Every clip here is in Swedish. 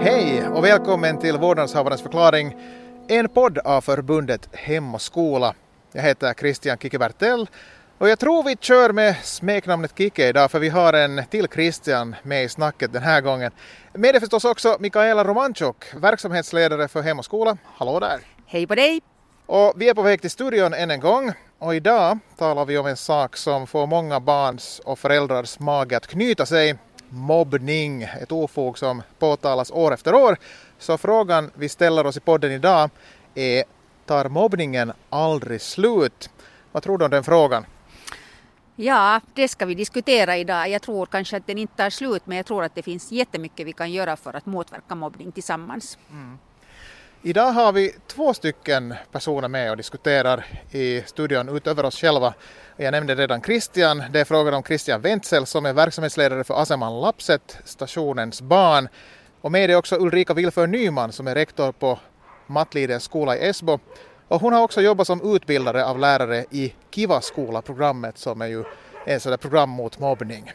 Hej och välkommen till Vårdnadshavarens förklaring, en podd av förbundet Hem och skola. Jag heter Christian Kicke-Bertell och jag tror vi kör med smeknamnet Kike idag för vi har en till Christian med i snacket den här gången. Med är förstås också Mikaela Romanchuk, verksamhetsledare för Hem och skola. Hallå där! Hej på dig! Och vi är på väg till studion än en gång och idag talar vi om en sak som får många barns och föräldrars mage att knyta sig. Mobbning, ett ofog som påtalas år efter år. Så frågan vi ställer oss i podden idag är tar mobbningen aldrig slut? Vad tror du om den frågan? Ja, det ska vi diskutera idag. Jag tror kanske att den inte tar slut men jag tror att det finns jättemycket vi kan göra för att motverka mobbning tillsammans. Mm. Idag har vi två stycken personer med och diskuterar i studion utöver oss själva. Jag nämnde redan Christian. Det är frågan om Christian Wenzel som är verksamhetsledare för Aseman Lapset, stationens barn. Och med är också Ulrika Wilför Nyman som är rektor på Mattlidens skola i Esbo. Och hon har också jobbat som utbildare av lärare i Kiva skola-programmet som är ju ett sådant program mot mobbning.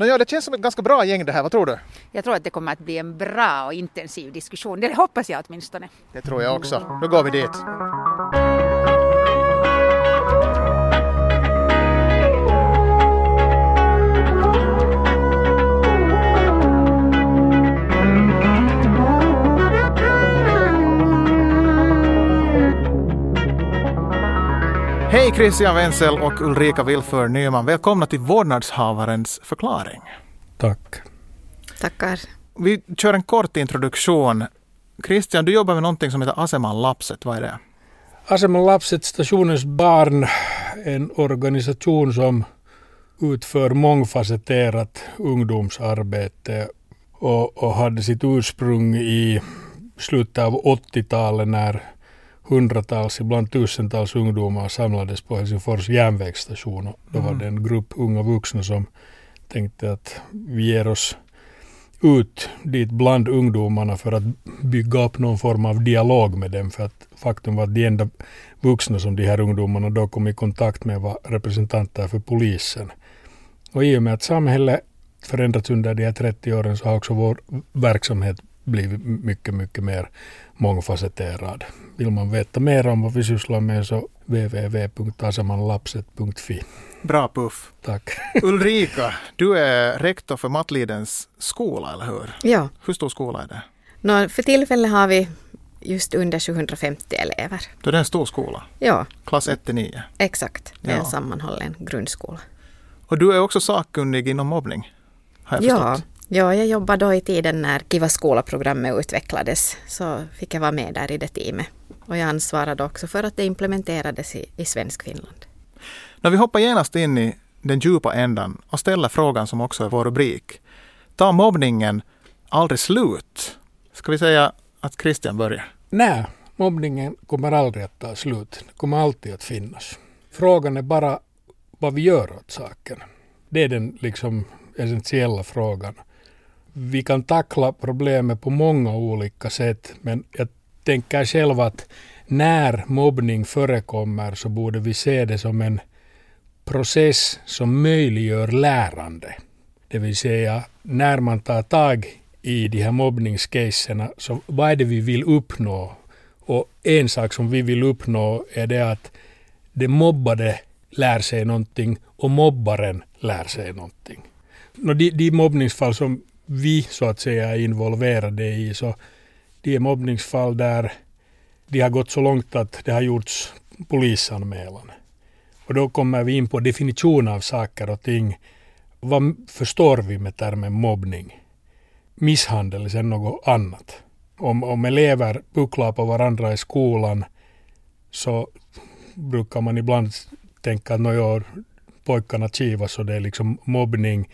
Nåja, det känns som ett ganska bra gäng det här, vad tror du? Jag tror att det kommer att bli en bra och intensiv diskussion, det hoppas jag åtminstone. Det tror jag också. Nu går vi dit. Hej Christian Wenzel och Ulrika Wilför Nyman. Välkomna till Vårdnadshavarens förklaring. Tack. Tackar. Vi kör en kort introduktion. Christian, du jobbar med någonting som heter Aseman Lapset. Vad är det? Aseman Lapset, Stationens barn, en organisation som utför mångfacetterat ungdomsarbete och, och hade sitt ursprung i slutet av 80-talet när hundratals, ibland tusentals ungdomar samlades på Helsingfors järnvägsstation. Och då var det en grupp unga vuxna som tänkte att vi ger oss ut dit bland ungdomarna för att bygga upp någon form av dialog med dem. För att faktum var att de enda vuxna som de här ungdomarna då kom i kontakt med var representanter för polisen. Och i och med att samhället förändrats under de här 30 åren så har också vår verksamhet blivit mycket, mycket mer mångfacetterad. Vill man veta mer om vad vi sysslar med så www.asamanlapset.fi. Bra puff. Tack. Ulrika, du är rektor för Mattlidens skola, eller hur? Ja. Hur stor skola är det? Nå, för tillfället har vi just under 750 elever. Då är det en stor skola? Ja. Klass 1 till 9? Exakt. Det är Ja. en sammanhållen grundskola. Och du är också sakkunnig inom mobbning? Har jag Ja, förstått? Ja, jag jobbade då i tiden när Kiva skola-programmet utvecklades. Så fick jag vara med där i det teamet. Och jag ansvarade också för att det implementerades i, i svensk Finland. När vi hoppar genast in i den djupa ändan och ställer frågan som också är vår rubrik. Tar mobbningen aldrig slut? Ska vi säga att Christian börjar? Nej, mobbningen kommer aldrig att ta slut. Den kommer alltid att finnas. Frågan är bara vad vi gör åt saken. Det är den liksom essentiella frågan. Vi kan tackla problemet på många olika sätt men jag tänker själv att när mobbning förekommer så borde vi se det som en process som möjliggör lärande. Det vill säga när man tar tag i de här mobbningscaserna så vad är det vi vill uppnå? Och en sak som vi vill uppnå är det att det mobbade lär sig någonting och mobbaren lär sig någonting. De, de mobbningsfall som vi så att säga är involverade i så de är mobbningsfall där de har gått så långt att det har gjorts polisanmälan. Och då kommer vi in på definition av saker och ting. Vad förstår vi med termen mobbning? Misshandel är sen något annat. Om, om elever pucklar på varandra i skolan så brukar man ibland tänka att pojkarna kivas och det är liksom mobbning.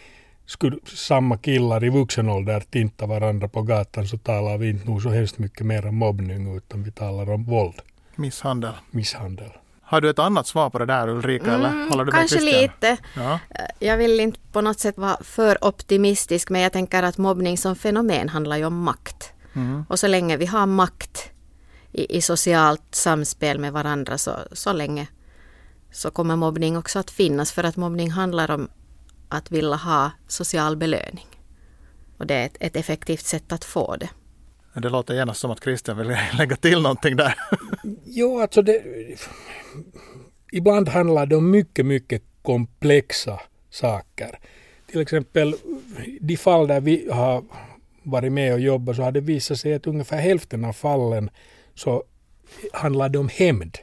Skulle samma killar i vuxen ålder tinta varandra på gatan så talar vi inte nog så hemskt mycket mer om mobbning utan vi talar om våld, Misshandel. misshandel. Har du ett annat svar på det där Ulrika? eller håller du med Mm, kanske Christian? lite. Ja. Jag vill inte på något sätt vara för optimistisk men jag tänker att mobbning som fenomen handlar ju om makt. Mm. Och så länge vi har makt i, i socialt samspel med varandra så, så länge så kommer mobbning också att finnas för att mobbning handlar om att vilja ha social belöning. Och det är ett, ett effektivt sätt att få det. Det låter genast som att Christian vill lägga till någonting där. jo, alltså det... Ibland handlar det om mycket, mycket komplexa saker. Till exempel de fall där vi har varit med och jobbat så har det visat sig att ungefär hälften av fallen så handlar det om hämnd.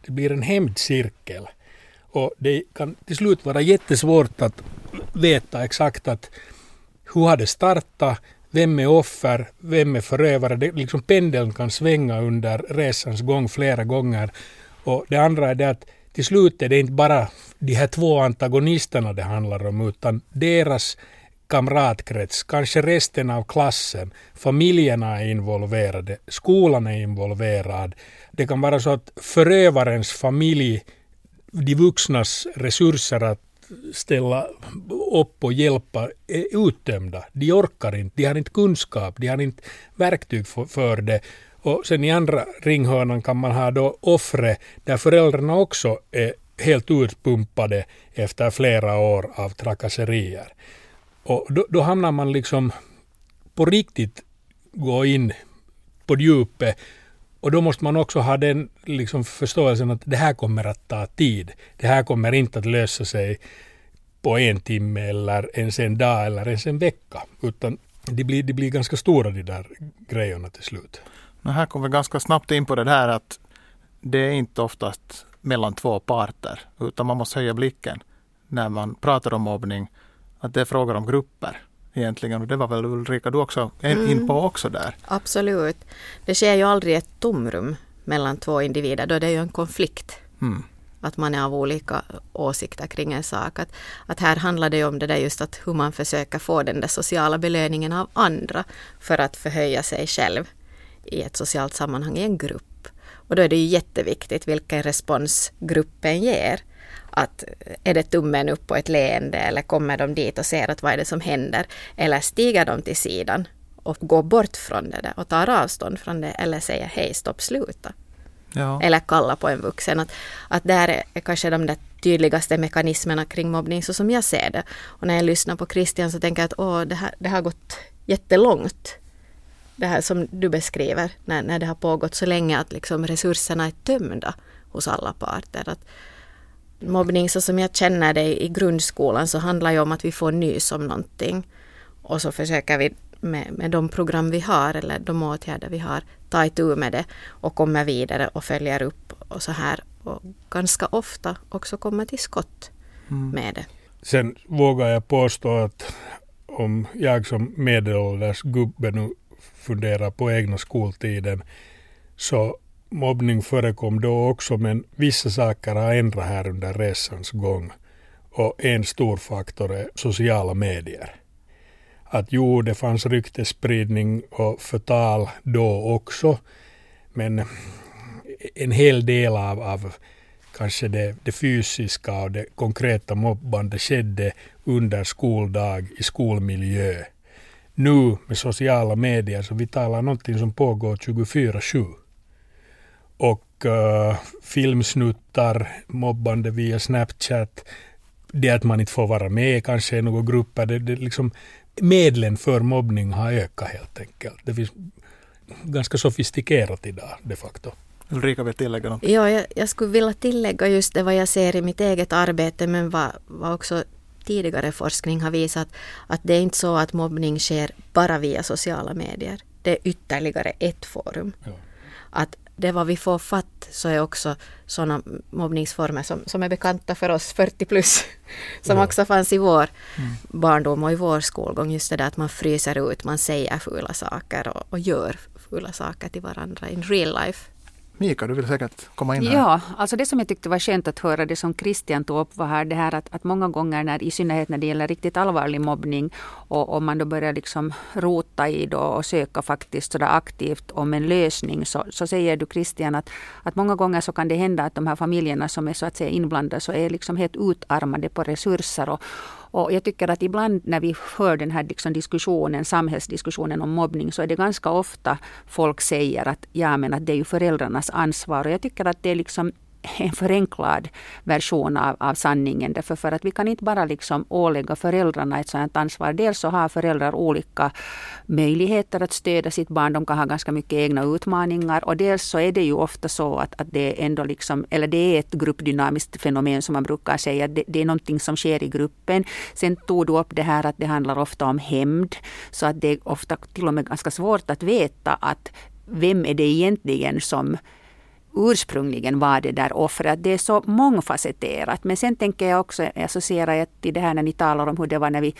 Det blir en hämndcirkel. Och det kan till slut vara jättesvårt att veta exakt att hur har det startat, vem är offer, vem är förövare. Det, liksom pendeln kan svänga under resans gång flera gånger. Och det andra är det att till slut är det inte bara de här två antagonisterna det handlar om utan deras kamratkrets, kanske resten av klassen, familjerna är involverade, skolan är involverad. Det kan vara så att förövarens familj, de vuxnas resurser att ställa upp och hjälpa är uttömda. De orkar inte, de har inte kunskap, de har inte verktyg för, för det. Och sen i andra ringhörnan kan man ha då offret där föräldrarna också är helt utpumpade efter flera år av trakasserier. Och då, då hamnar man liksom på riktigt gå in på djupet och då måste man också ha den liksom förståelsen att det här kommer att ta tid. Det här kommer inte att lösa sig på en timme eller ens en dag eller ens en vecka. Utan det blir, det blir ganska stora de där grejerna till slut. Men här kommer vi ganska snabbt in på det här att det är inte oftast mellan två parter utan man måste höja blicken när man pratar om mobbning. Att det är frågor om grupper egentligen och det var väl Ulrika du också in mm. på också där? Absolut. Det sker ju aldrig ett tomrum mellan två individer då det är ju en konflikt. Mm. Att man är av olika åsikter kring en sak. Att, att här handlar det om det där just att hur man försöker få den där sociala belöningen av andra för att förhöja sig själv i ett socialt sammanhang i en grupp. Och då är det ju jätteviktigt vilken respons gruppen ger. Att är det tummen upp på ett leende eller kommer de dit och ser att vad är det som händer? Eller stiger de till sidan och går bort från det där och tar avstånd från det eller säger hej, stopp, sluta. Ja. Eller kalla på en vuxen. Att, att där är kanske de där tydligaste mekanismerna kring mobbning så som jag ser det. Och när jag lyssnar på Christian så tänker jag att åh, det, här, det har gått jättelångt. Det här som du beskriver, när, när det har pågått så länge att liksom resurserna är tömda hos alla parter. Att mobbning så som jag känner det i grundskolan så handlar ju om att vi får nys om någonting. Och så försöker vi med, med de program vi har eller de åtgärder vi har ta itu med det och kommer vidare och följer upp och så här. Och ganska ofta också kommer till skott mm. med det. Sen vågar jag påstå att om jag som medelålders gubbe nu funderar på egna skoltiden så mobbning förekom då också men vissa saker har ändrat här under resans gång. Och en stor faktor är sociala medier att jo, det fanns ryktesspridning och förtal då också. Men en hel del av, av kanske det, det fysiska och det konkreta mobbandet skedde under skoldag i skolmiljö. Nu med sociala medier så vi talar någonting som pågår 24-7. Och uh, filmsnuttar, mobbande via Snapchat, det att man inte får vara med kanske i några grupper, det, det liksom medlen för mobbning har ökat helt enkelt. Det finns ganska sofistikerat idag de facto. Ulrika vill tillägga något? Ja, jag, jag, skulle vilja tillägga just det vad jag ser i mitt eget arbete men vad, vad också tidigare forskning har visat att det är inte så att mobbning sker bara via sociala medier. Det är ytterligare ett forum. Ja. Att det vad vi får fatt så är också sådana mobbningsformer som, som är bekanta för oss 40 plus. Som ja. också fanns i vår mm. barndom och i vår skolgång. Just det där att man fryser ut, man säger fula saker och, och gör fula saker till varandra in real life. Mika, du vill säkert komma in här. Ja, alltså det som jag tyckte var skönt att höra, det som Christian tog upp var här, det här att, att många gånger, när, i synnerhet när det gäller riktigt allvarlig mobbning och om man då börjar liksom rota i då och söka faktiskt sådär aktivt om en lösning, så, så säger du Christian att, att många gånger så kan det hända att de här familjerna som är så att säga inblandade så är liksom helt utarmade på resurser och, och jag tycker att ibland när vi hör den här liksom diskussionen, samhällsdiskussionen om mobbning, så är det ganska ofta folk säger att ja men att det är ju föräldrarnas ansvar. Och jag tycker att det är liksom en förenklad version av, av sanningen. Därför för att vi kan inte bara liksom ålägga föräldrarna ett sådant ansvar. Dels så har föräldrar olika möjligheter att stödja sitt barn. De kan ha ganska mycket egna utmaningar. Och dels så är det ju ofta så att, att det är ändå liksom, eller det är ett gruppdynamiskt fenomen som man brukar säga. Det, det är någonting som sker i gruppen. Sen tog du upp det här att det handlar ofta om hämnd. Så att det är ofta till och med ganska svårt att veta att vem är det egentligen som ursprungligen var det där offret. Det är så mångfacetterat. Men sen tänker jag också, associerar jag till det här när ni talar om hur det var när vi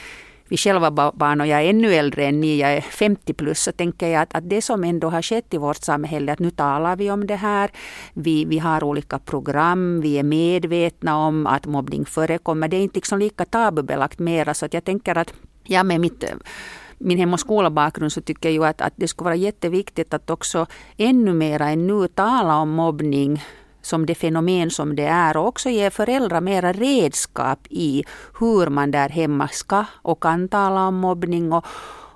vi själva var barn och jag är ännu äldre än ni, jag är 50 plus, så tänker jag att, att det som ändå har skett i vårt samhälle, att nu talar vi om det här, vi, vi har olika program, vi är medvetna om att mobbning förekommer. Det är inte liksom lika tabubelagt mera, så att jag tänker att jag med mitt min hem och skolabakgrund så tycker jag att, att det skulle vara jätteviktigt att också ännu mera än nu tala om mobbning som det fenomen som det är och också ge föräldrar mera redskap i hur man där hemma ska och kan tala om mobbning. Och,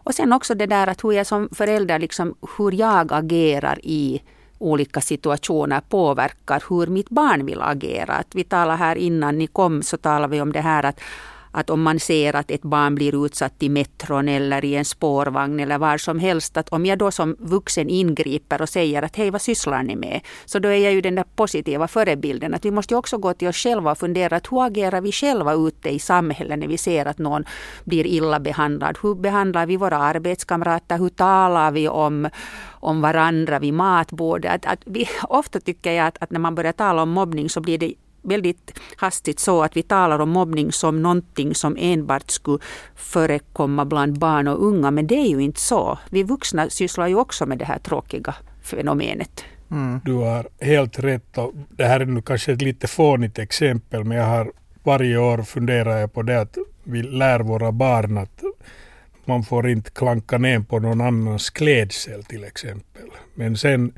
och sen också det där att hur jag som förälder, liksom, hur jag agerar i olika situationer påverkar hur mitt barn vill agera. Att vi talade här innan ni kom så talade vi om det här att att om man ser att ett barn blir utsatt i metron eller i en spårvagn eller var som helst, att om jag då som vuxen ingriper och säger att hej, vad sysslar ni med? Så då är jag ju den där positiva förebilden. Att vi måste också gå till oss själva och fundera att hur agerar vi själva ute i samhället när vi ser att någon blir illa behandlad? Hur behandlar vi våra arbetskamrater? Hur talar vi om, om varandra vid matbordet? Att, att vi, ofta tycker jag att, att när man börjar tala om mobbning så blir det väldigt hastigt så att vi talar om mobbning som någonting som enbart skulle förekomma bland barn och unga. Men det är ju inte så. Vi vuxna sysslar ju också med det här tråkiga fenomenet. Mm. Du har helt rätt. Och det här är nu kanske ett lite fånigt exempel men jag har varje år funderat på det att vi lär våra barn att man får inte klanka ner på någon annans klädsel till exempel. Men sen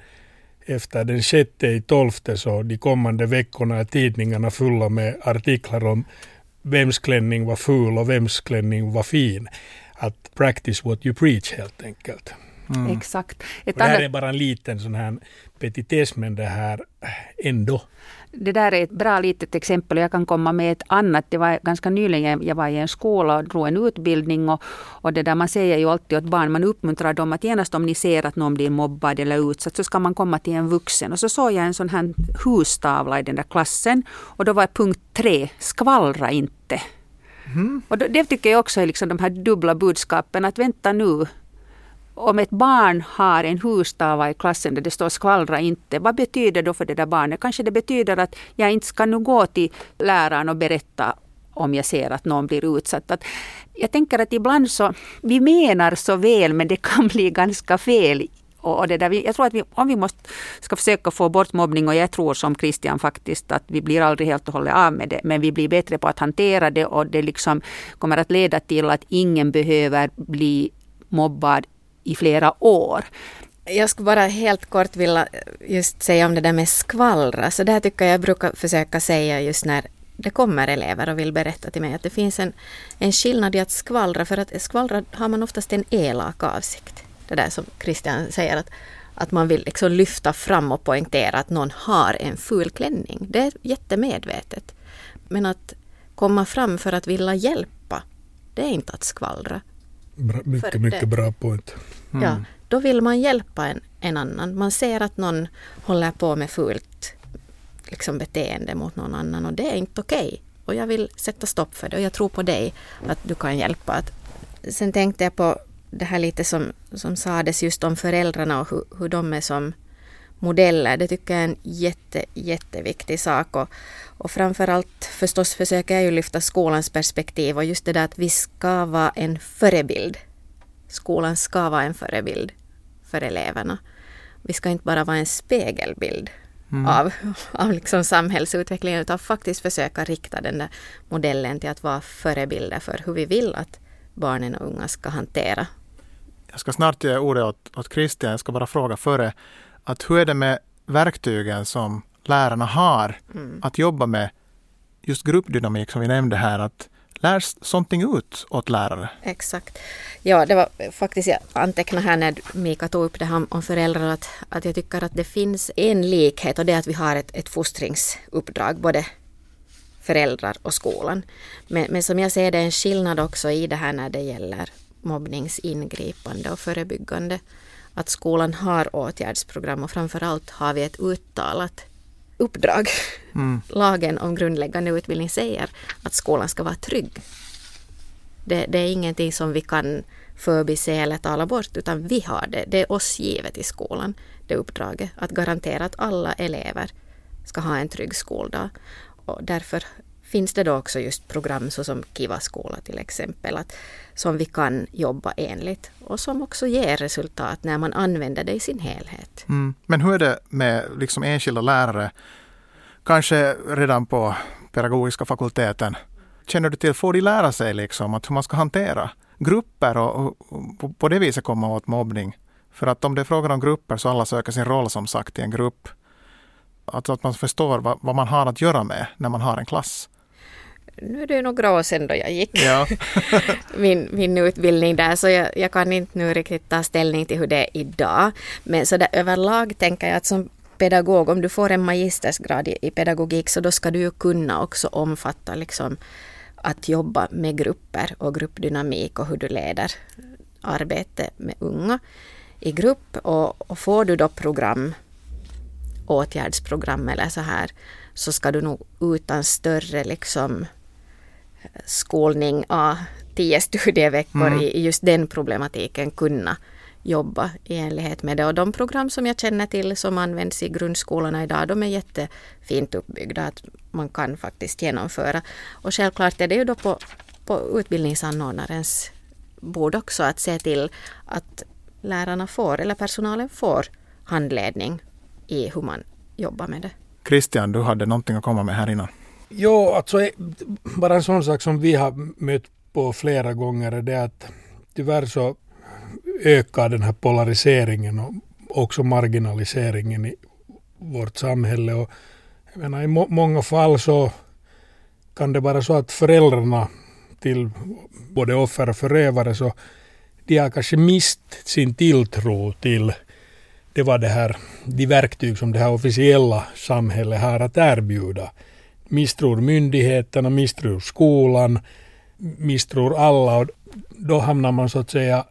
efter den sjätte i tolfte så de kommande veckorna är tidningarna fulla med artiklar om vems klänning var ful och vems klänning var fin. Att practice what you preach helt enkelt. Mm. Exakt. Ett det här är bara en liten sån här petitess men det här ändå det där är ett bra litet exempel jag kan komma med ett annat. Det var ganska nyligen, jag var i en skola och drog en utbildning och, och det där man säger ju alltid åt barn, man uppmuntrar dem att genast om ni ser att någon blir mobbad eller utsatt så ska man komma till en vuxen. Och så såg jag en sån här hustavla i den där klassen och då var punkt tre, skvallra inte. Mm. Och det tycker jag också är liksom de här dubbla budskapen att vänta nu, om ett barn har en hustava i klassen där det står skvallra inte, vad betyder det för det där barnet? Kanske det betyder att jag inte ska nu gå till läraren och berätta om jag ser att någon blir utsatt. Att jag tänker att ibland så, vi menar så väl men det kan bli ganska fel. Och det där, jag tror att vi, om vi måste, ska försöka få bort mobbning och jag tror som Christian faktiskt att vi blir aldrig helt och hållet av med det. Men vi blir bättre på att hantera det och det liksom kommer att leda till att ingen behöver bli mobbad i flera år. Jag skulle bara helt kort vilja eh, just säga om det där med skvallra. Så det här tycker jag brukar försöka säga just när det kommer elever och vill berätta till mig att det finns en, en skillnad i att skvallra. För att skvallra har man oftast en elak avsikt. Det där som Christian säger att, att man vill liksom lyfta fram och poängtera att någon har en ful klänning. Det är jättemedvetet. Men att komma fram för att vilja hjälpa, det är inte att skvallra. Bra, mycket, mycket bra point. Mm. Ja, då vill man hjälpa en, en annan. Man ser att någon håller på med fult liksom, beteende mot någon annan och det är inte okej. Okay. Och jag vill sätta stopp för det och jag tror på dig att du kan hjälpa. Att, sen tänkte jag på det här lite som, som sades just om föräldrarna och hur, hur de är som modeller. Det tycker jag är en jätte, jätteviktig sak. Och, och framförallt förstås försöker jag ju lyfta skolans perspektiv och just det där att vi ska vara en förebild. Skolan ska vara en förebild för eleverna. Vi ska inte bara vara en spegelbild mm. av, av liksom samhällsutvecklingen utan faktiskt försöka rikta den där modellen till att vara förebilder för hur vi vill att barnen och unga ska hantera. Jag ska snart ge ordet åt, åt Christian. Jag ska bara fråga före att hur är det med verktygen som lärarna har mm. att jobba med just gruppdynamik som vi nämnde här. Att lärs sånting ut åt lärare? Exakt. Ja, det var faktiskt, jag antecknade här när Mika tog upp det här om föräldrar, att, att jag tycker att det finns en likhet och det är att vi har ett, ett fostringsuppdrag, både föräldrar och skolan. Men, men som jag ser det är en skillnad också i det här när det gäller mobbningsingripande och förebyggande. Att skolan har åtgärdsprogram och framförallt har vi ett uttalat uppdrag. Mm. Lagen om grundläggande utbildning säger att skolan ska vara trygg. Det, det, är ingenting som vi kan förbise eller tala bort utan vi har det. Det är oss givet i skolan, det uppdraget. Att garantera att alla elever ska ha en trygg skoldag. Och därför finns det då också just program såsom Kiva skola till exempel, att, som vi kan jobba enligt och som också ger resultat när man använder det i sin helhet. Mm. Men hur är det med liksom enskilda lärare, kanske redan på pedagogiska fakulteten? Känner du till, får de lära sig liksom att hur man ska hantera grupper och, och på det viset komma åt mobbning? För att om det är frågan om grupper så alla söker sin roll som sagt i en grupp. Alltså att man förstår vad, vad man har att göra med när man har en klass nu är det några år sedan då jag gick ja. min, min utbildning där, så jag, jag, kan inte nu riktigt ta ställning till hur det är idag. Men så där, överlag tänker jag att som pedagog, om du får en magistersgrad i, i pedagogik, så då ska du ju kunna också omfatta liksom att jobba med grupper och gruppdynamik och hur du leder arbete med unga i grupp. Och, och får du då program, åtgärdsprogram eller så här, så ska du nog utan större liksom skolning av tio studieveckor mm. i just den problematiken kunna jobba i enlighet med det. Och de program som jag känner till som används i grundskolorna idag, de är jättefint uppbyggda att man kan faktiskt genomföra. Och självklart är det ju då på, på utbildningsanordnarens bord också att se till att lärarna får, eller personalen får, handledning i hur man jobbar med det. Christian, du hade någonting att komma med här innan. Jo, alltså bara en sån sak som vi har mött på flera gånger är det att tyvärr så ökar den här polariseringen och också marginaliseringen i vårt samhälle. Och jag menar, I må många fall så kan det vara så att föräldrarna till både offer och förövare så de har kanske mist sin tilltro till det var det här, de verktyg som det här officiella samhället har att erbjuda misstror myndigheterna, misstror skolan, misstror alla och då hamnar man så att säga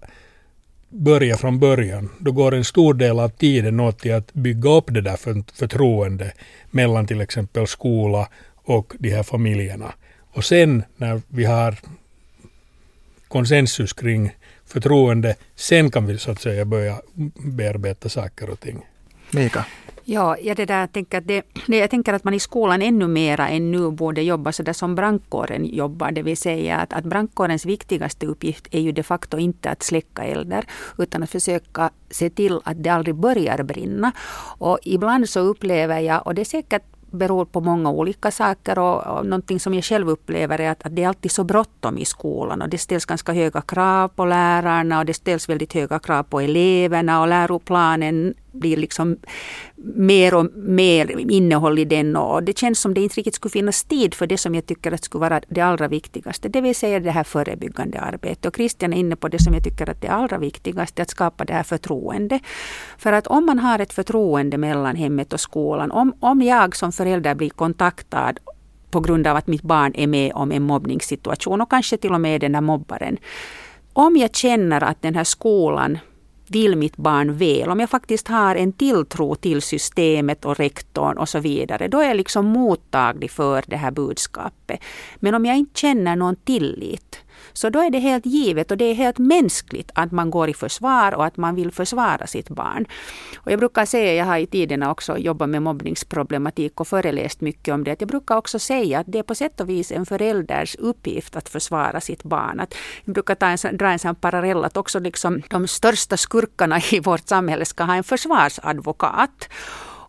börja från början. Då går en stor del av tiden åt till att bygga upp det där förtroende mellan till exempel skola och de här familjerna. Och sen när vi har konsensus kring förtroende, sen kan vi så att säga börja bearbeta saker och ting. Mika? Ja, ja det där, jag, tänker att det, jag tänker att man i skolan ännu mera än nu borde jobba så där som brandkåren jobbar. Det vill säga att, att brandkårens viktigaste uppgift är ju de facto inte att släcka elder utan att försöka se till att det aldrig börjar brinna. Och ibland så upplever jag, och det är säkert beror på många olika saker och, och någonting som jag själv upplever är att, att det är alltid så bråttom i skolan och det ställs ganska höga krav på lärarna och det ställs väldigt höga krav på eleverna och läroplanen blir liksom mer och mer innehåll i den och det känns som det inte riktigt skulle finnas tid för det som jag tycker att skulle vara det allra viktigaste. Det vill säga det här förebyggande arbetet. Och Christian är inne på det som jag tycker att det allra viktigaste, att skapa det här förtroende. För att om man har ett förtroende mellan hemmet och skolan, om, om jag som förälder blir kontaktad på grund av att mitt barn är med om en mobbningssituation och kanske till och med den här mobbaren. Om jag känner att den här skolan vill mitt barn väl, om jag faktiskt har en tilltro till systemet och rektorn och så vidare, då är jag liksom mottaglig för det här budskapet. Men om jag inte känner någon tillit, så då är det helt givet och det är helt mänskligt att man går i försvar och att man vill försvara sitt barn. Och jag brukar säga, jag har i tiderna också jobbat med mobbningsproblematik och föreläst mycket om det, att jag brukar också säga att det är på sätt och vis en förälders uppgift att försvara sitt barn. Att jag brukar ta en, dra en sån parallell att också liksom de största skurkarna i vårt samhälle ska ha en försvarsadvokat.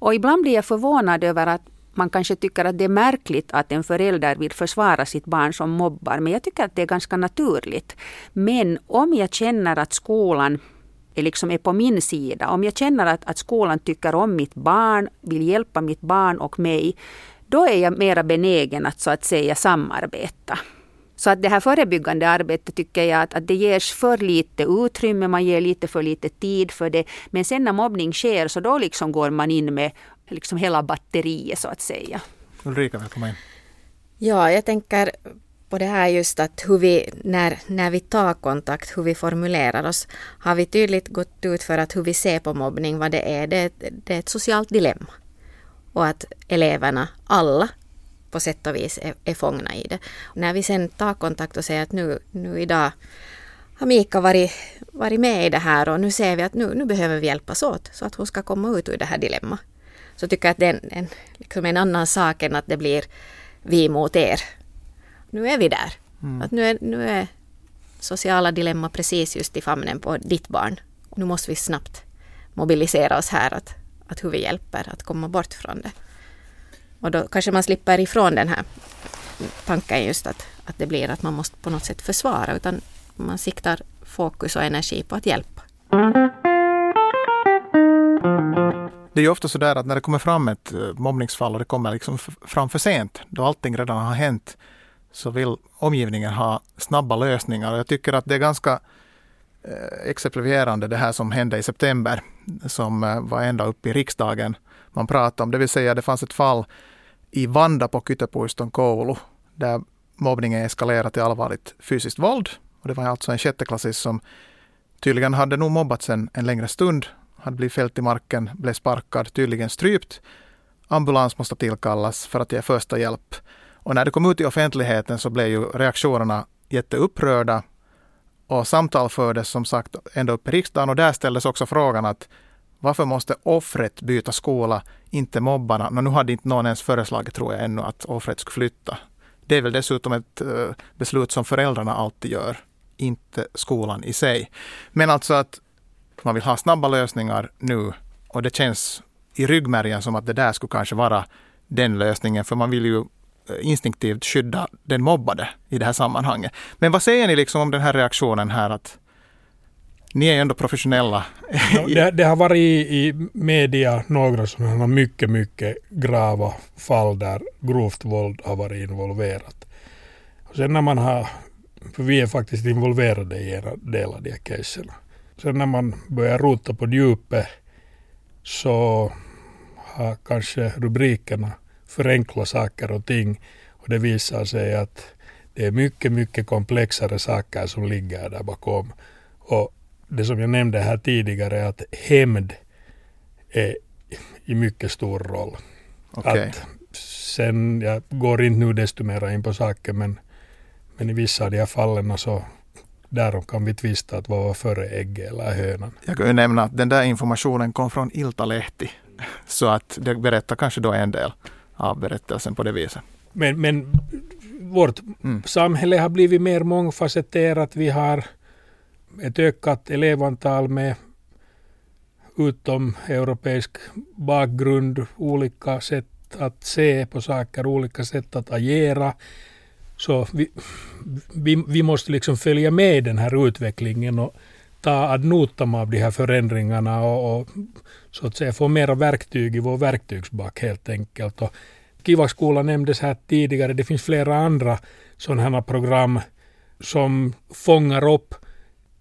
Och ibland blir jag förvånad över att man kanske tycker att det är märkligt att en förälder vill försvara sitt barn som mobbar, men jag tycker att det är ganska naturligt. Men om jag känner att skolan är, liksom är på min sida, om jag känner att, att skolan tycker om mitt barn, vill hjälpa mitt barn och mig, då är jag mera benägen att så att säga samarbeta. Så att det här förebyggande arbetet tycker jag att, att det ges för lite utrymme, man ger lite för lite tid för det. Men sen när mobbning sker så då liksom går man in med liksom hela batteriet så att säga. Ulrika, välkommen in. Ja, jag tänker på det här just att hur vi, när, när vi tar kontakt, hur vi formulerar oss, har vi tydligt gått ut för att hur vi ser på mobbning, vad det är, det, det är ett socialt dilemma. Och att eleverna, alla, på sätt och vis är, är fångna i det. När vi sen tar kontakt och säger att nu, nu idag har Mika varit, varit med i det här och nu ser vi att nu, nu behöver vi hjälpas åt så att hon ska komma ut ur det här dilemmat. Så tycker jag att det är en, en, liksom en annan sak än att det blir vi mot er. Nu är vi där. Mm. Att nu, är, nu är sociala dilemma precis just i famnen på ditt barn. Nu måste vi snabbt mobilisera oss här att, att hur vi hjälper att komma bort från det. Och då kanske man slipper ifrån den här tanken just att, att det blir att man måste på något sätt försvara utan man siktar fokus och energi på att hjälpa. Det är ju ofta så där att när det kommer fram ett eh, mobbningsfall och det kommer liksom fram för sent, då allting redan har hänt, så vill omgivningen ha snabba lösningar. Jag tycker att det är ganska eh, exemplifierande det här som hände i september, som eh, var ända upp i riksdagen man pratade om. Det vill säga det fanns ett fall i Vanda på Kytöpuiston koulu där mobbningen eskalerade till allvarligt fysiskt våld. Och det var alltså en sjätteklassist som tydligen hade nog mobbats en, en längre stund, hade blivit fällt i marken, blev sparkad, tydligen strypt. Ambulans måste tillkallas för att ge första hjälp. Och när det kom ut i offentligheten så blev ju reaktionerna jätteupprörda. Och samtal fördes som sagt ända upp i riksdagen och där ställdes också frågan att varför måste offret byta skola, inte mobbarna? Men nu hade inte någon ens föreslagit, tror jag, ännu att offret skulle flytta. Det är väl dessutom ett eh, beslut som föräldrarna alltid gör, inte skolan i sig. Men alltså att man vill ha snabba lösningar nu och det känns i ryggmärgen som att det där skulle kanske vara den lösningen, för man vill ju eh, instinktivt skydda den mobbade i det här sammanhanget. Men vad säger ni liksom om den här reaktionen här att ni är ju ändå professionella. det, det, har varit i, i media några sådana mycket, mycket grava fall där grovt våld har varit involverat. Och sen när man har, för vi är faktiskt involverade i en del av de här caserna. Sen när man börjar rota på djupet så har kanske rubrikerna förenklat saker och ting och det visar sig att det är mycket, mycket komplexare saker som ligger där bakom. Och det som jag nämnde här tidigare, att hämnd är i mycket stor roll. Okay. Att sen, jag går inte nu desto mer in på saken, men, men i vissa av de här fallen så därom kan vi tvista att vad var före ägget eller hönan. Jag kan ju nämna att den där informationen kom från Iltalehti, så att det berättar kanske då en del av berättelsen på det viset. Men, men vårt mm. samhälle har blivit mer mångfacetterat. Vi har ett ökat elevantal med utom europeisk bakgrund, olika sätt att se på saker, olika sätt att agera. Så vi, vi, vi måste liksom följa med i den här utvecklingen och ta ad notam av de här förändringarna och, och så att säga få mera verktyg i vår verktygsback helt enkelt. Och Kivaskola nämndes här tidigare. Det finns flera andra sådana här program som fångar upp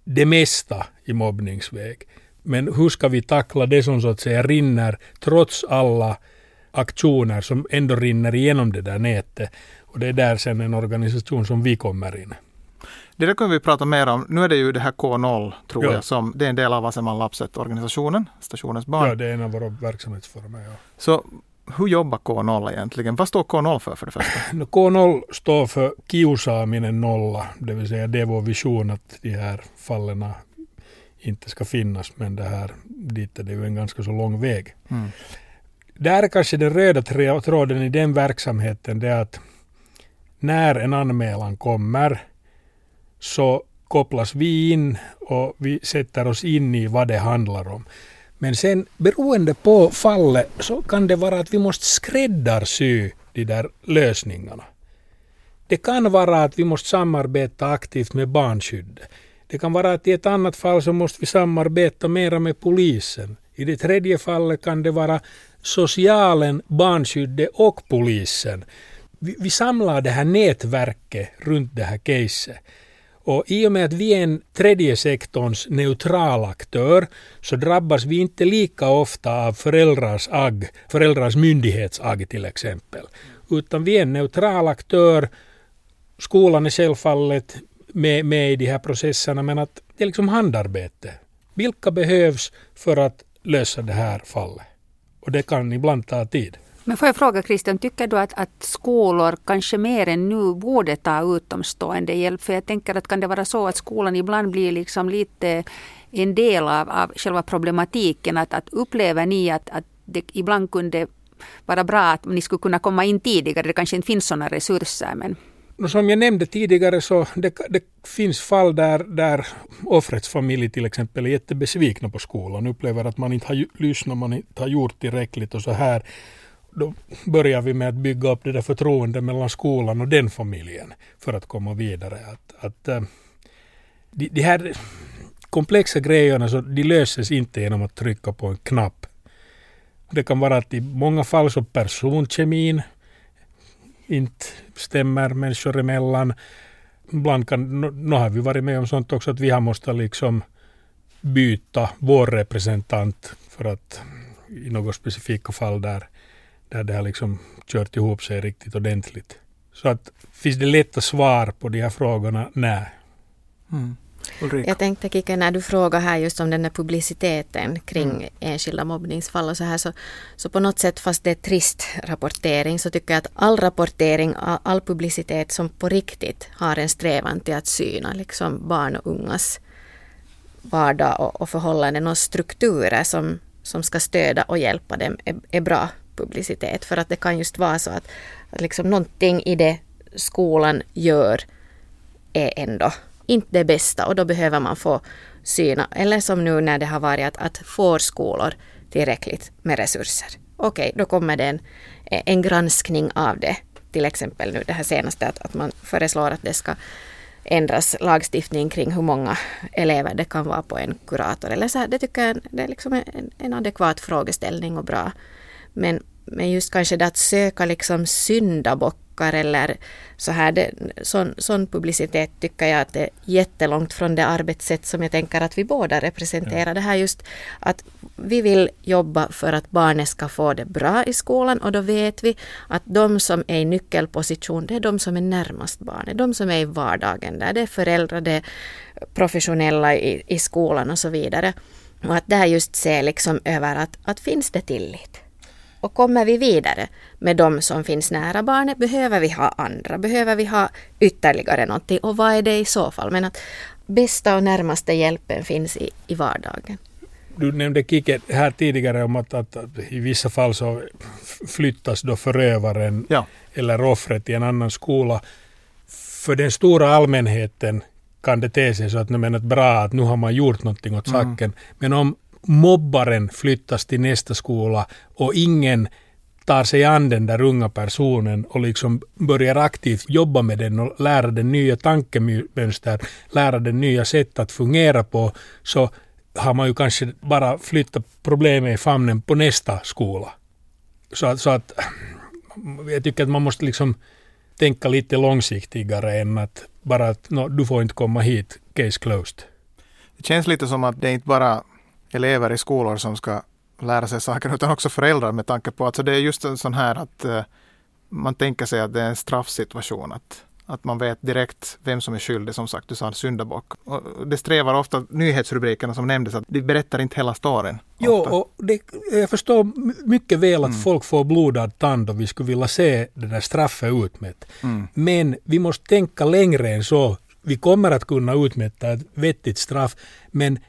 det mesta i mobbningsväg. Men hur ska vi tackla det som så att säga rinner trots alla aktioner som ändå rinner igenom det där nätet. Och det är där sen en organisation som vi kommer in. Det där kommer vi prata mer om. Nu är det ju det här K0 tror ja. jag som det är en del av Vaseman Lapset-organisationen, stationens barn. Ja, det är en av våra verksamhetsformer. Ja. Så hur jobbar K0 egentligen? Vad står K0 för för det första? K0 står för kiusaaminen nolla, det vill säga det är vår vision att de här fallen inte ska finnas, men det här, dit är det ju en ganska så lång väg. Mm. Där är kanske den röda tråden i den verksamheten, det är att när en anmälan kommer så kopplas vi in och vi sätter oss in i vad det handlar om. Men sen beroende på fallet så kan det vara att vi måste skräddarsy de där lösningarna. Det kan vara att vi måste samarbeta aktivt med barnskyddet. Det kan vara att i ett annat fall så måste vi samarbeta mera med polisen. I det tredje fallet kan det vara socialen, barnskyddet och polisen vi, vi samlar det här nätverket runt det här caset. Och i och med att vi är en tredje sektorns neutral aktör så drabbas vi inte lika ofta av föräldrars agg, föräldrars myndighetsagg till exempel. Utan vi är en neutral aktör. Skolan är självfallet med, med i de här processerna men att det är liksom handarbete. Vilka behövs för att lösa det här fallet? Och det kan ibland ta tid. Men får jag fråga Christian, tycker du att, att skolor kanske mer än nu borde ta utomstående hjälp? För jag tänker att kan det vara så att skolan ibland blir liksom lite en del av, av själva problematiken? Att, att upplever ni att, att det ibland kunde vara bra att ni skulle kunna komma in tidigare? Det kanske inte finns sådana resurser. Men... Som jag nämnde tidigare så det, det finns fall där, där offrets familj till exempel är jättebesvikna på skolan, upplever att man inte har lyssnat, man inte har gjort tillräckligt och så här då börjar vi med att bygga upp det där förtroendet mellan skolan och den familjen för att komma vidare. Att, att, eh, de, de här komplexa grejerna så de löses inte genom att trycka på en knapp. Det kan vara att i många fall så personkemin inte stämmer människor emellan. Ibland kan, nu har vi varit med om sånt också att vi har måste liksom byta vår representant för att i något specifika fall där där det har liksom kört ihop sig riktigt ordentligt. Så att finns det lätta svar på de här frågorna? Nej. Mm. Jag tänkte Kika, när du frågar här just om den där publiciteten kring mm. enskilda mobbningsfall och så här så, så på något sätt fast det är trist rapportering så tycker jag att all rapportering, all, all publicitet som på riktigt har en strävan till att syna liksom barn och ungas vardag och, och förhållanden och strukturer som, som ska stödja och hjälpa dem är, är bra publicitet. För att det kan just vara så att, att liksom någonting i det skolan gör är ändå inte det bästa och då behöver man få syna, eller som nu när det har varit att, att får skolor tillräckligt med resurser. Okej, då kommer det en, en granskning av det. Till exempel nu det här senaste att, att man föreslår att det ska ändras lagstiftning kring hur många elever det kan vara på en kurator. Eller så här, det tycker jag det är liksom en, en adekvat frågeställning och bra men, men just kanske det att söka liksom syndabockar eller så här, det, sån, sån publicitet tycker jag att det är jättelångt från det arbetssätt som jag tänker att vi båda representerar. Ja. Det här just att vi vill jobba för att barnet ska få det bra i skolan och då vet vi att de som är i nyckelposition, det är de som är närmast barnet, de som är i vardagen där, det är föräldrar, det är professionella i, i skolan och så vidare. Och att där just se liksom över att, att finns det tillit? Och kommer vi vidare med de som finns nära barnet, behöver vi ha andra? Behöver vi ha ytterligare någonting? Och vad är det i så fall? Men att bästa och närmaste hjälpen finns i, i vardagen. Du nämnde Kike här tidigare om att, att, att i vissa fall så flyttas då förövaren ja. eller offret till en annan skola. För den stora allmänheten kan det te sig så att, men, att bra att nu har man gjort någonting åt mm. saken. Men om mobbaren flyttas till nästa skola och ingen tar sig an den där unga personen och liksom börjar aktivt jobba med den och lära den nya tankemönster, lära den nya sätt att fungera på, så har man ju kanske bara flyttat problemet i famnen på nästa skola. Så att, så att jag tycker att man måste liksom tänka lite långsiktigare än att bara att no, du får inte komma hit, case closed. Det känns lite som att det inte bara elever i skolor som ska lära sig saker utan också föräldrar med tanke på att alltså det är just en sån här att uh, man tänker sig att det är en straffsituation. Att, att man vet direkt vem som är skyldig, som sagt, du sa syndabock. Och det strävar ofta nyhetsrubrikerna som nämndes, att de berättar inte hela storyn. Jo, och det, jag förstår mycket väl att mm. folk får blodad tand och vi skulle vilja se det där straffet utmätt. Mm. Men vi måste tänka längre än så. Vi kommer att kunna utmätta ett vettigt straff, men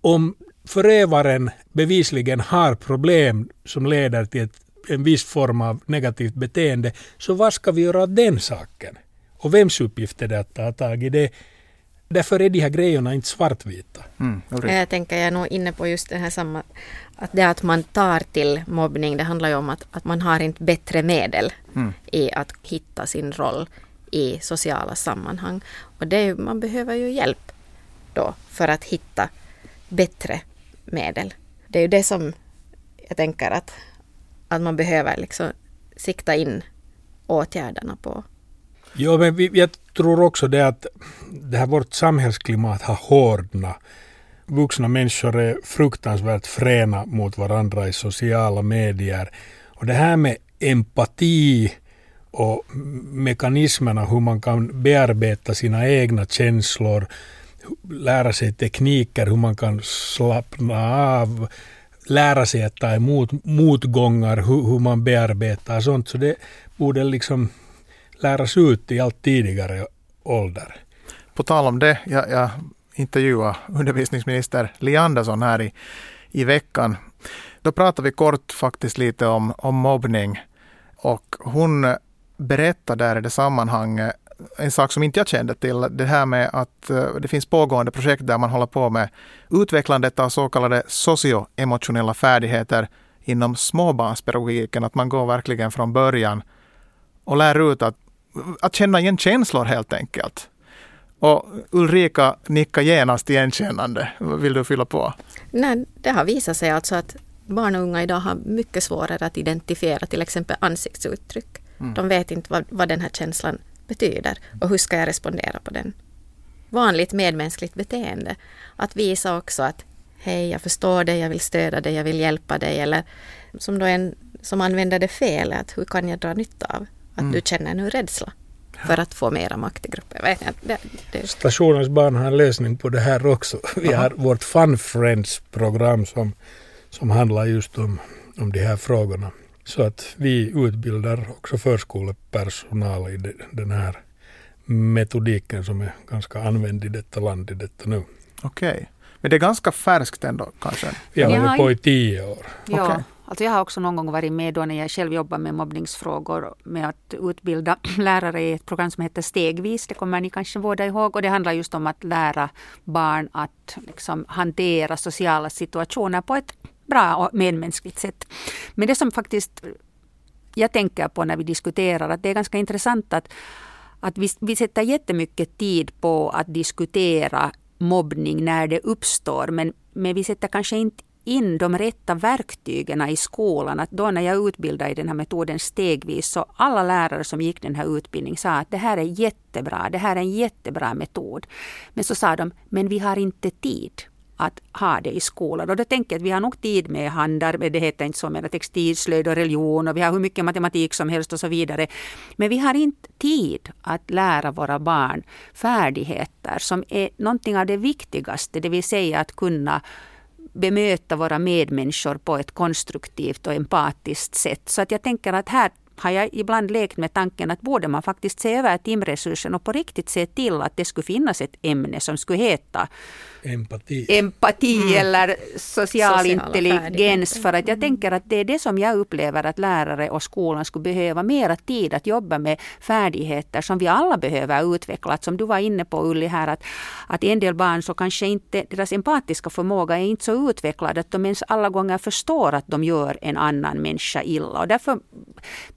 om förövaren bevisligen har problem som leder till ett, en viss form av negativt beteende, så vad ska vi göra åt den saken? Och vems uppgift är det att ta tag i det? Därför är de här grejerna inte svartvita. Mm, jag tänker, jag är nog inne på just det här samma, att det att man tar till mobbning, det handlar ju om att, att man har inte bättre medel mm. i att hitta sin roll i sociala sammanhang. Och det är, man behöver ju hjälp då för att hitta bättre medel. Det är ju det som jag tänker att, att man behöver liksom sikta in åtgärderna på. Jo, men vi, jag tror också det att det här vårt samhällsklimat har hårdnat. Vuxna människor är fruktansvärt fräna mot varandra i sociala medier. Och det här med empati och mekanismerna hur man kan bearbeta sina egna känslor, lära sig tekniker hur man kan slappna av, lära sig att ta emot motgångar, hur, hur man bearbetar sånt. Så det borde liksom läras ut i allt tidigare ålder. På tal om det, jag, jag intervjuade undervisningsminister Li Andersson här i, i veckan. Då pratade vi kort faktiskt lite om, om mobbning och hon berättade där i det sammanhanget en sak som inte jag kände till. Det här med att eh, det finns pågående projekt där man håller på med utvecklandet av så kallade socioemotionella färdigheter inom småbarnspedagogiken. Att man går verkligen från början och lär ut att, att känna igen känslor helt enkelt. Och Ulrika nickar genast igenkännande. Vill du fylla på? Nej, det har visat sig alltså att barn och unga idag har mycket svårare att identifiera till exempel ansiktsuttryck. Mm. De vet inte vad, vad den här känslan betyder och hur ska jag respondera på den. Vanligt medmänskligt beteende. Att visa också att hej, jag förstår dig, jag vill stödja dig, jag vill hjälpa dig. Eller som då en som använder det fel, att hur kan jag dra nytta av att mm. du känner nu rädsla för att få mera makt i gruppen. Det, det. Stationens barn har en lösning på det här också. Vi har vårt Fun Friends-program som, som handlar just om, om de här frågorna. Så att vi utbildar också förskolepersonal i den här metodiken som är ganska använd i detta land i detta nu. Okej. Okay. Men det är ganska färskt ändå kanske? Vi har hållit på i tio år. Ja, okay. alltså jag har också någon gång varit med då när jag själv jobbar med mobbningsfrågor med att utbilda lärare i ett program som heter Stegvis. Det kommer ni kanske båda ihåg. Och det handlar just om att lära barn att liksom hantera sociala situationer på ett bra och medmänskligt sätt. Men det som faktiskt jag tänker på när vi diskuterar, att det är ganska intressant att, att vi, vi sätter jättemycket tid på att diskutera mobbning när det uppstår, men, men vi sätter kanske inte in de rätta verktygen i skolan. Att då när jag utbildade i den här metoden stegvis så alla lärare som gick den här utbildningen sa att det här är jättebra, det här är en jättebra metod. Men så sa de, men vi har inte tid att ha det i skolan. Och då tänker jag att vi har nog tid med handar, det heter inte så, men textilslöjd och religion och vi har hur mycket matematik som helst och så vidare. Men vi har inte tid att lära våra barn färdigheter som är någonting av det viktigaste, det vill säga att kunna bemöta våra medmänniskor på ett konstruktivt och empatiskt sätt. Så att jag tänker att här har jag ibland lekt med tanken att borde man faktiskt se över timresursen och på riktigt se till att det skulle finnas ett ämne som skulle heta empati, empati mm. eller social intelligens. För att jag tänker att det är det som jag upplever att lärare och skolan skulle behöva mera tid att jobba med färdigheter som vi alla behöver utveckla. Som du var inne på Ulli här att, att en del barn så kanske inte deras empatiska förmåga är inte så utvecklad att de ens alla gånger förstår att de gör en annan människa illa. Och därför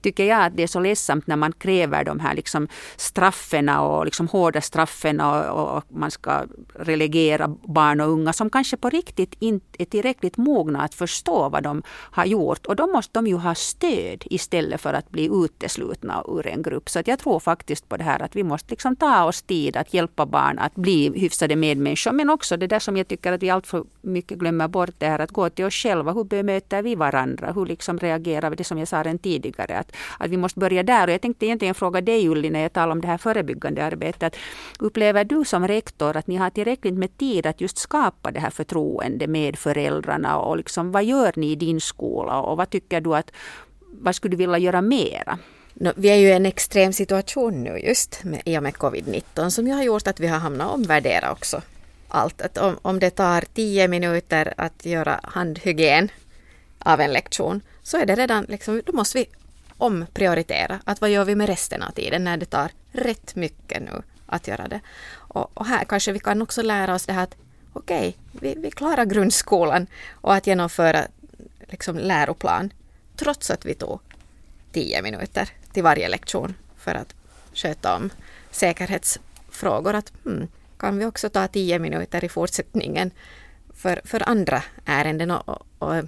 tycker jag att det är så ledsamt när man kräver de här liksom strafferna och liksom hårda straffen och, och man ska relegera barn och unga som kanske på riktigt inte är tillräckligt mogna att förstå vad de har gjort. Och då måste de ju ha stöd istället för att bli uteslutna ur en grupp. Så att jag tror faktiskt på det här att vi måste liksom ta oss tid att hjälpa barn att bli hyfsade medmänniskor. Men också det där som jag tycker att vi alltför mycket glömmer bort det här att gå till oss själva. Hur bemöter vi varandra? Hur liksom reagerar vi? Det som jag sa redan tidigare. Att, att vi måste börja där. Och jag tänkte egentligen fråga dig Ulli när jag talar om det här förebyggande arbetet. Upplever du som rektor att ni har tillräckligt med tid att just skapa det här förtroendet med föräldrarna och liksom, vad gör ni i din skola och vad tycker du att, vad skulle du vilja göra mera? No, vi är ju i en extrem situation nu just med, i och med covid-19 som ju har gjort att vi har hamnat omvärdera också allt. Att om, om det tar tio minuter att göra handhygien av en lektion så är det redan, liksom, då måste vi omprioritera. Att vad gör vi med resten av tiden när det tar rätt mycket nu att göra det. Och, och här kanske vi kan också lära oss det här att okej, okay, vi, vi klarar grundskolan och att genomföra liksom, läroplan trots att vi tog tio minuter till varje lektion för att sköta om säkerhetsfrågor. Att, hmm, kan vi också ta tio minuter i fortsättningen för, för andra ärenden? Och, och, och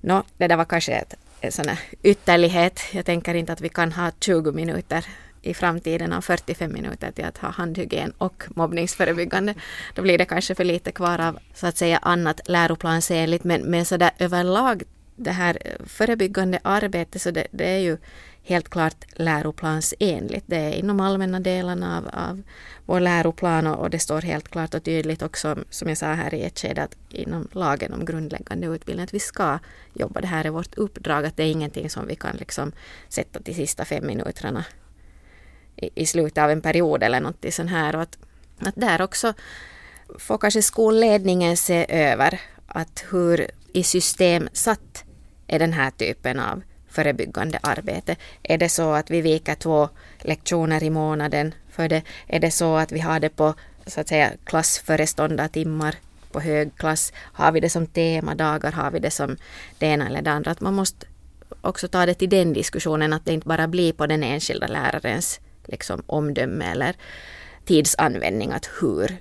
no, det där var kanske ett en sån här ytterlighet. Jag tänker inte att vi kan ha 20 minuter i framtiden av 45 minuter till att ha handhygien och mobbningsförebyggande. Då blir det kanske för lite kvar av så att säga annat läroplansenligt men, men så där överlag det här förebyggande arbetet så det, det är ju helt klart läroplansenligt. Det är inom allmänna delarna av, av vår läroplan och, och, det står helt klart och tydligt också som jag sa här i ett skede att inom lagen om grundläggande utbildning att vi ska jobba. Det här är vårt uppdrag att det är ingenting som vi kan liksom sätta till sista fem minuterna i, i slutet av en period eller något sånt här. Och att, att där också får kanske skolledningen se över att hur i system satt är den här typen av förebyggande arbete. Är det så att vi viker två lektioner i månaden för det? Är det så att vi har det på så att säga klassföreståndartimmar på hög klass? Har vi det som temadagar? Har vi det som det ena eller det andra? Att man måste också ta det till den diskussionen att det inte bara blir på den enskilda lärarens liksom, omdöme eller tidsanvändning att hur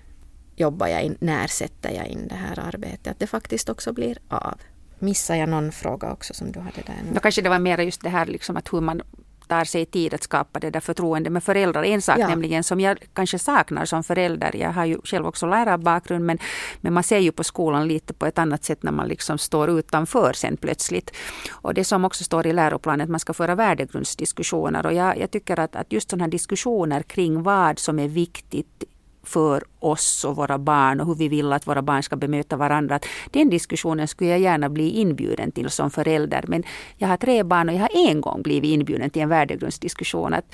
jobbar jag in, när sätter jag in det här arbetet? Att det faktiskt också blir av. Missar jag någon fråga också som du hade där? Ja, kanske det var mer just det här liksom att hur man tar sig tid att skapa det där förtroendet med föräldrar. En sak ja. nämligen som jag kanske saknar som förälder. Jag har ju själv också lärarbakgrund men, men man ser ju på skolan lite på ett annat sätt när man liksom står utanför sen plötsligt. Och det som också står i läroplanen att man ska föra värdegrundsdiskussioner och jag, jag tycker att, att just sådana här diskussioner kring vad som är viktigt för oss och våra barn och hur vi vill att våra barn ska bemöta varandra. Den diskussionen skulle jag gärna bli inbjuden till som förälder. Men jag har tre barn och jag har en gång blivit inbjuden till en värdegrundsdiskussion. Att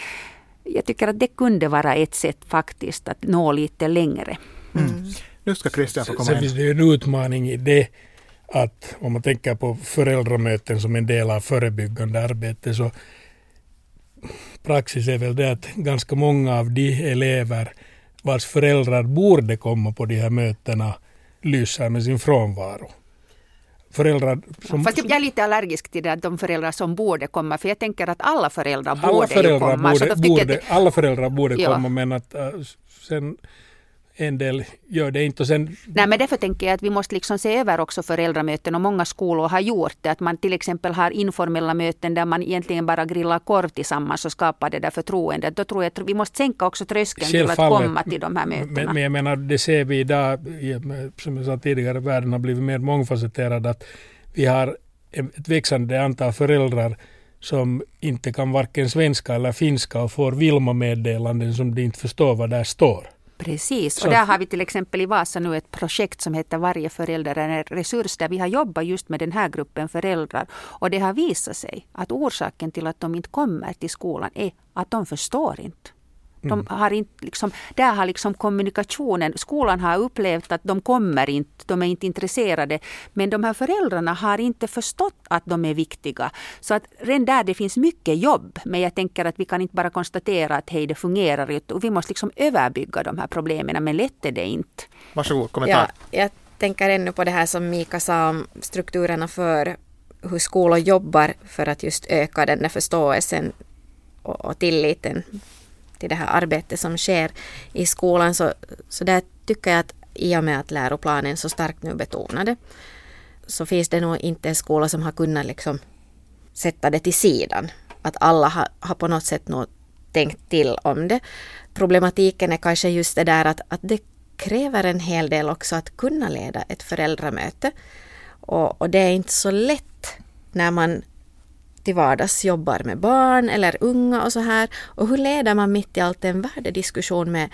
jag tycker att det kunde vara ett sätt faktiskt att nå lite längre. Mm. mm. Nu ska Christian få komma Sen finns det ju en utmaning i det att om man tänker på föräldramöten som en del av förebyggande arbete så praxis är väl det att ganska många av de elever vars föräldrar borde komma på de här mötena lyser med sin frånvaro. Föräldrar som... Fast jag är lite allergisk till det, de föräldrar som borde komma, för jag tänker att alla föräldrar alla borde föräldrar komma. Borde, borde, att... Alla föräldrar borde ja. komma, men att uh, sen en del gör det inte. Och sen... Nej, men därför tänker jag att vi måste liksom se över också föräldramöten och många skolor har gjort det. Att man till exempel har informella möten där man egentligen bara grillar korv tillsammans och skapar det där förtroendet. Då tror jag att vi måste sänka också tröskeln till att komma till de här mötena. Men, men jag menar, det ser vi idag, som jag sa tidigare, världen har blivit mer mångfacetterad. Att vi har ett växande antal föräldrar som inte kan varken svenska eller finska och får Vilma-meddelanden som de inte förstår vad där står. Precis, och där har vi till exempel i Vasa nu ett projekt som heter Varje förälder är en resurs där vi har jobbat just med den här gruppen föräldrar. Och det har visat sig att orsaken till att de inte kommer till skolan är att de förstår inte. De mm. har inte liksom, där har liksom kommunikationen, skolan har upplevt att de kommer inte, de är inte intresserade. Men de här föräldrarna har inte förstått att de är viktiga. Så att redan där det finns mycket jobb. Men jag tänker att vi kan inte bara konstatera att hej det fungerar. Vi måste liksom överbygga de här problemen. Men lätt är det inte. Varsågod, kommentar. Ja, jag tänker ännu på det här som Mika sa om strukturerna för hur skolor jobbar för att just öka den där förståelsen och, och tilliten till det här arbetet som sker i skolan så, så där tycker jag att i och med att läroplanen så starkt nu betonade så finns det nog inte en skola som har kunnat liksom sätta det till sidan. Att alla har, har på något sätt nog tänkt till om det. Problematiken är kanske just det där att, att det kräver en hel del också att kunna leda ett föräldramöte. Och, och det är inte så lätt när man till vardags jobbar med barn eller unga och så här. Och hur leder man mitt i allt en värdediskussion med,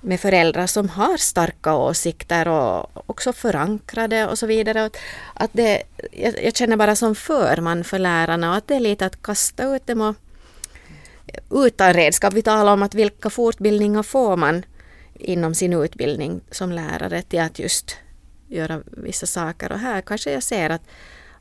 med föräldrar som har starka åsikter och också förankrade och så vidare. Att det, jag, jag känner bara som förman för lärarna och att det är lite att kasta ut dem och utan redskap. Vi talar om att vilka fortbildningar får man inom sin utbildning som lärare till att just göra vissa saker. Och här kanske jag ser att,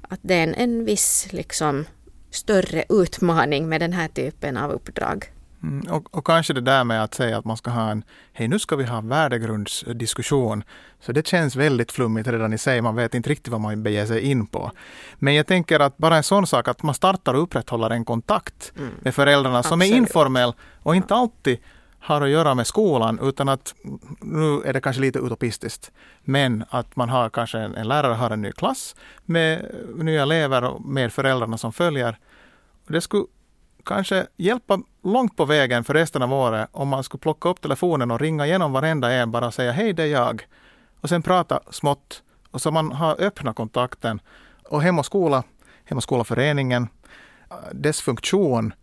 att det är en, en viss liksom större utmaning med den här typen av uppdrag. Mm, och, och, kanske det där med att säga att man ska ha en, hej nu ska vi ha värdegrundsdiskussion. Så det känns väldigt flummigt redan i sig, man vet inte riktigt vad man beger sig in på. Men jag tänker att bara en sån sak att man startar och upprätthåller en kontakt mm. med föräldrarna som Absolut. är informell och inte alltid har att göra med skolan utan att, nu är det kanske lite utopistiskt, men att man har kanske en, en lärare har en ny klass med nya elever och med föräldrarna som följer. Det skulle kanske hjälpa långt på vägen för resten av året om man skulle plocka upp telefonen och ringa igenom varenda en bara och säga hej det är jag. Och sen prata smått och så man har öppna kontakten. Och Hem och skola, Hem och skolaföreningen, dess funktion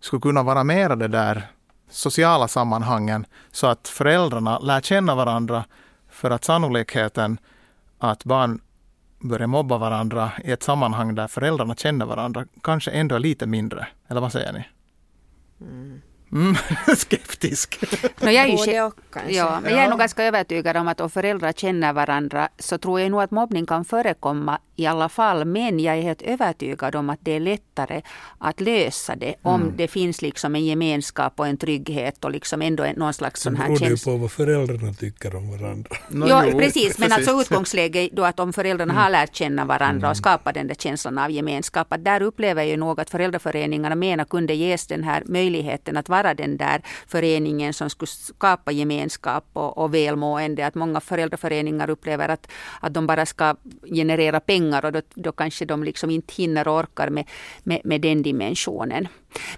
skulle kunna vara mera det där sociala sammanhangen så att föräldrarna lär känna varandra för att sannolikheten att barn börjar mobba varandra i ett sammanhang där föräldrarna känner varandra kanske ändå är lite mindre. Eller vad säger ni? Mm. Mm, skeptisk. No, jag är ju, Både och kanske. Ja, men jag är nog ganska övertygad om att om föräldrar känner varandra så tror jag nog att mobbning kan förekomma i alla fall. Men jag är helt övertygad om att det är lättare att lösa det om mm. det finns liksom en gemenskap och en trygghet och liksom ändå någon slags sån här känsla. Det beror på vad föräldrarna tycker om varandra. No, jo, jo, precis, men alltså utgångsläget då att om föräldrarna mm. har lärt känna varandra och mm. skapat den där känslan av gemenskap. Att där upplever jag nog att föräldraföreningarna menar kunde ges den här möjligheten att vara den där föreningen som skulle skapa gemenskap och, och välmående. Att många föräldraföreningar upplever att, att de bara ska generera pengar och då, då kanske de liksom inte hinner och orkar med, med, med den dimensionen.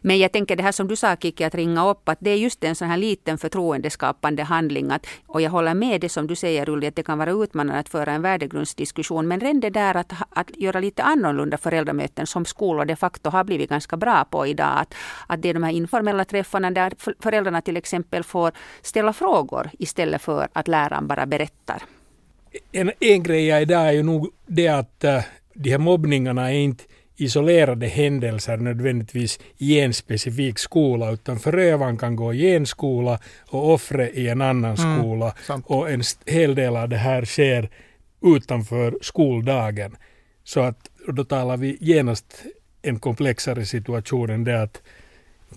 Men jag tänker det här som du sa Kiki, att ringa upp, att det är just en sån här liten förtroendeskapande handling. Att, och jag håller med det som du säger Ulli, att det kan vara utmanande att föra en värdegrundsdiskussion. Men redan det där att, att göra lite annorlunda föräldramöten som skolor de facto har blivit ganska bra på idag. Att, att det är de här informella träffarna där föräldrarna till exempel får ställa frågor istället för att läraren bara berättar. En, en grej idag är ju nog det att eh, de här mobbningarna är inte isolerade händelser nödvändigtvis i en specifik skola utan förövaren kan gå i en skola och offret i en annan mm, skola och en hel del av det här sker utanför skoldagen. Så att då talar vi genast en komplexare situation än det att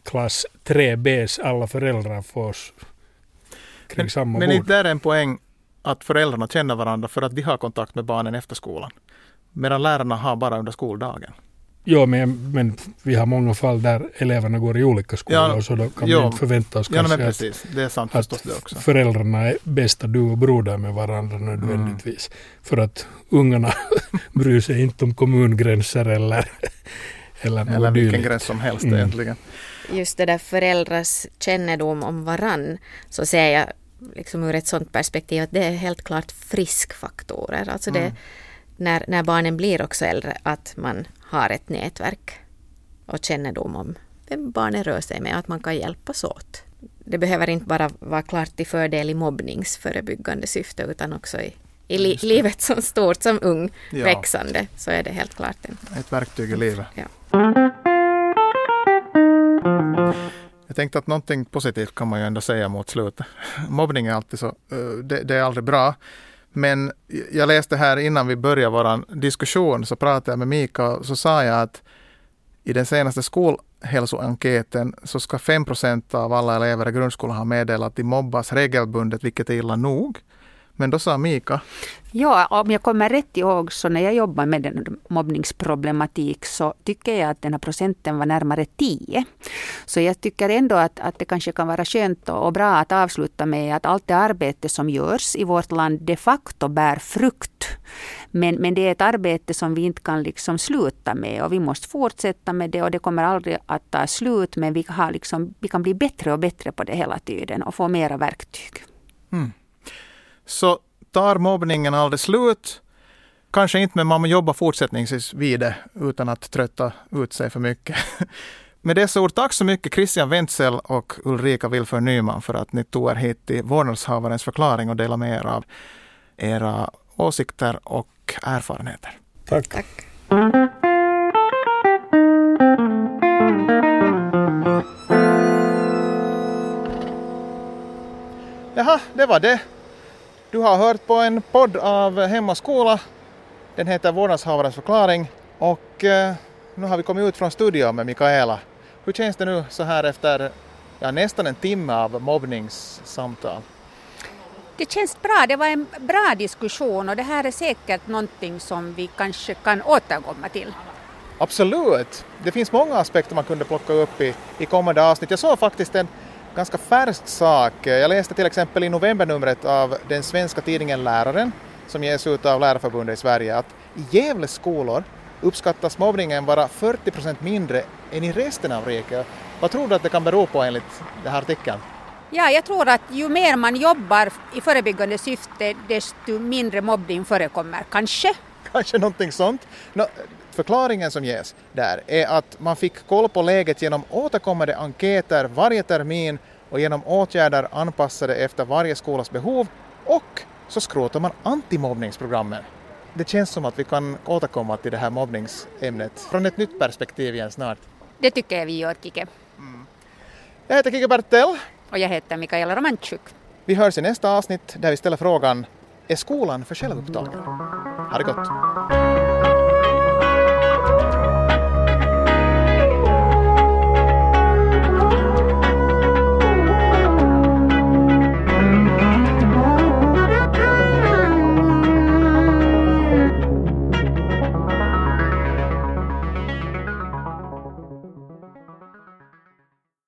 klass 3Bs alla föräldrar får kring men, samma men bord. Men inte är en poäng att föräldrarna känner varandra för att de har kontakt med barnen efter skolan. Medan lärarna har bara under skoldagen. Jo, men, men vi har många fall där eleverna går i olika skolor ja, så då kan jo, vi inte förvänta oss ja, kanske precis. Det är sant, att det också. föräldrarna är bästa du och broder med varandra nödvändigtvis. Mm. För att ungarna bryr sig inte om kommungränser eller eller, eller vilken dylikt. gräns som helst mm. egentligen. Just det där föräldrars kännedom om varann så ser jag liksom ur ett sådant perspektiv att det är helt klart friskfaktorer. Alltså det, mm. när, när barnen blir också äldre att man har ett nätverk och kännedom om vem barnen rör sig med, att man kan hjälpas åt. Det behöver inte bara vara klart till fördel i mobbningsförebyggande syfte utan också i, i li, livet som stort, som ung, ja. växande, så är det helt klart en, ett verktyg i livet. Ja. Jag tänkte att någonting positivt kan man ju ändå säga mot slutet. Mobbning är alltid så, eh, det, det är aldrig bra. Men jag läste här innan vi började vår diskussion så pratade jag med Mika och så sa jag att i den senaste skolhälsoenkäten så ska 5 procent av alla elever i grundskolan ha meddelat att de mobbas regelbundet, vilket är illa nog. Men då sa Mika Ja, om jag kommer rätt ihåg så när jag jobbar med den mobbningsproblematik så tycker jag att den här procenten var närmare 10. Så jag tycker ändå att, att det kanske kan vara skönt och bra att avsluta med att allt det arbete som görs i vårt land de facto bär frukt. Men, men det är ett arbete som vi inte kan liksom sluta med och vi måste fortsätta med det och det kommer aldrig att ta slut men vi, har liksom, vi kan bli bättre och bättre på det hela tiden och få mera verktyg. Mm. Så tar mobbningen aldrig slut? Kanske inte, men man jobbar fortsättningsvis vid det utan att trötta ut sig för mycket. Med dessa ord, tack så mycket Christian Wenzel och Ulrika Wilför Nyman för att ni tog er hit till vårdnadshavarens förklaring och delade med er av era åsikter och erfarenheter. Tack. tack. Jaha, det var det. Du har hört på en podd av Hem och skola. Den heter Vårdnadshavarens förklaring och eh, nu har vi kommit ut från studion med Mikaela. Hur känns det nu så här efter ja, nästan en timme av mobbningssamtal? Det känns bra. Det var en bra diskussion och det här är säkert någonting som vi kanske kan återkomma till. Absolut. Det finns många aspekter man kunde plocka upp i, i kommande avsnitt. Jag såg faktiskt en ganska färsk sak. Jag läste till exempel i novembernumret av den svenska tidningen Läraren som ges ut av Lärarförbundet i Sverige att i Gävle skolor uppskattas mobbningen vara 40 procent mindre än i resten av riket. Vad tror du att det kan bero på enligt den här artikeln? Ja, jag tror att ju mer man jobbar i förebyggande syfte desto mindre mobbning förekommer, kanske. Kanske någonting sånt. Nå, förklaringen som ges där är att man fick koll på läget genom återkommande enkäter varje termin och genom åtgärder anpassade efter varje skolas behov och så skrotar man antimobbningsprogrammen. Det känns som att vi kan återkomma till det här mobbningsämnet från ett nytt perspektiv igen snart. Det tycker jag vi gör, Kike. Jag heter Kike Bertel. Och jag heter Mikaela Romantjuk. Vi hörs i nästa avsnitt där vi ställer frågan Är skolan för självupptagen? Ha det gott!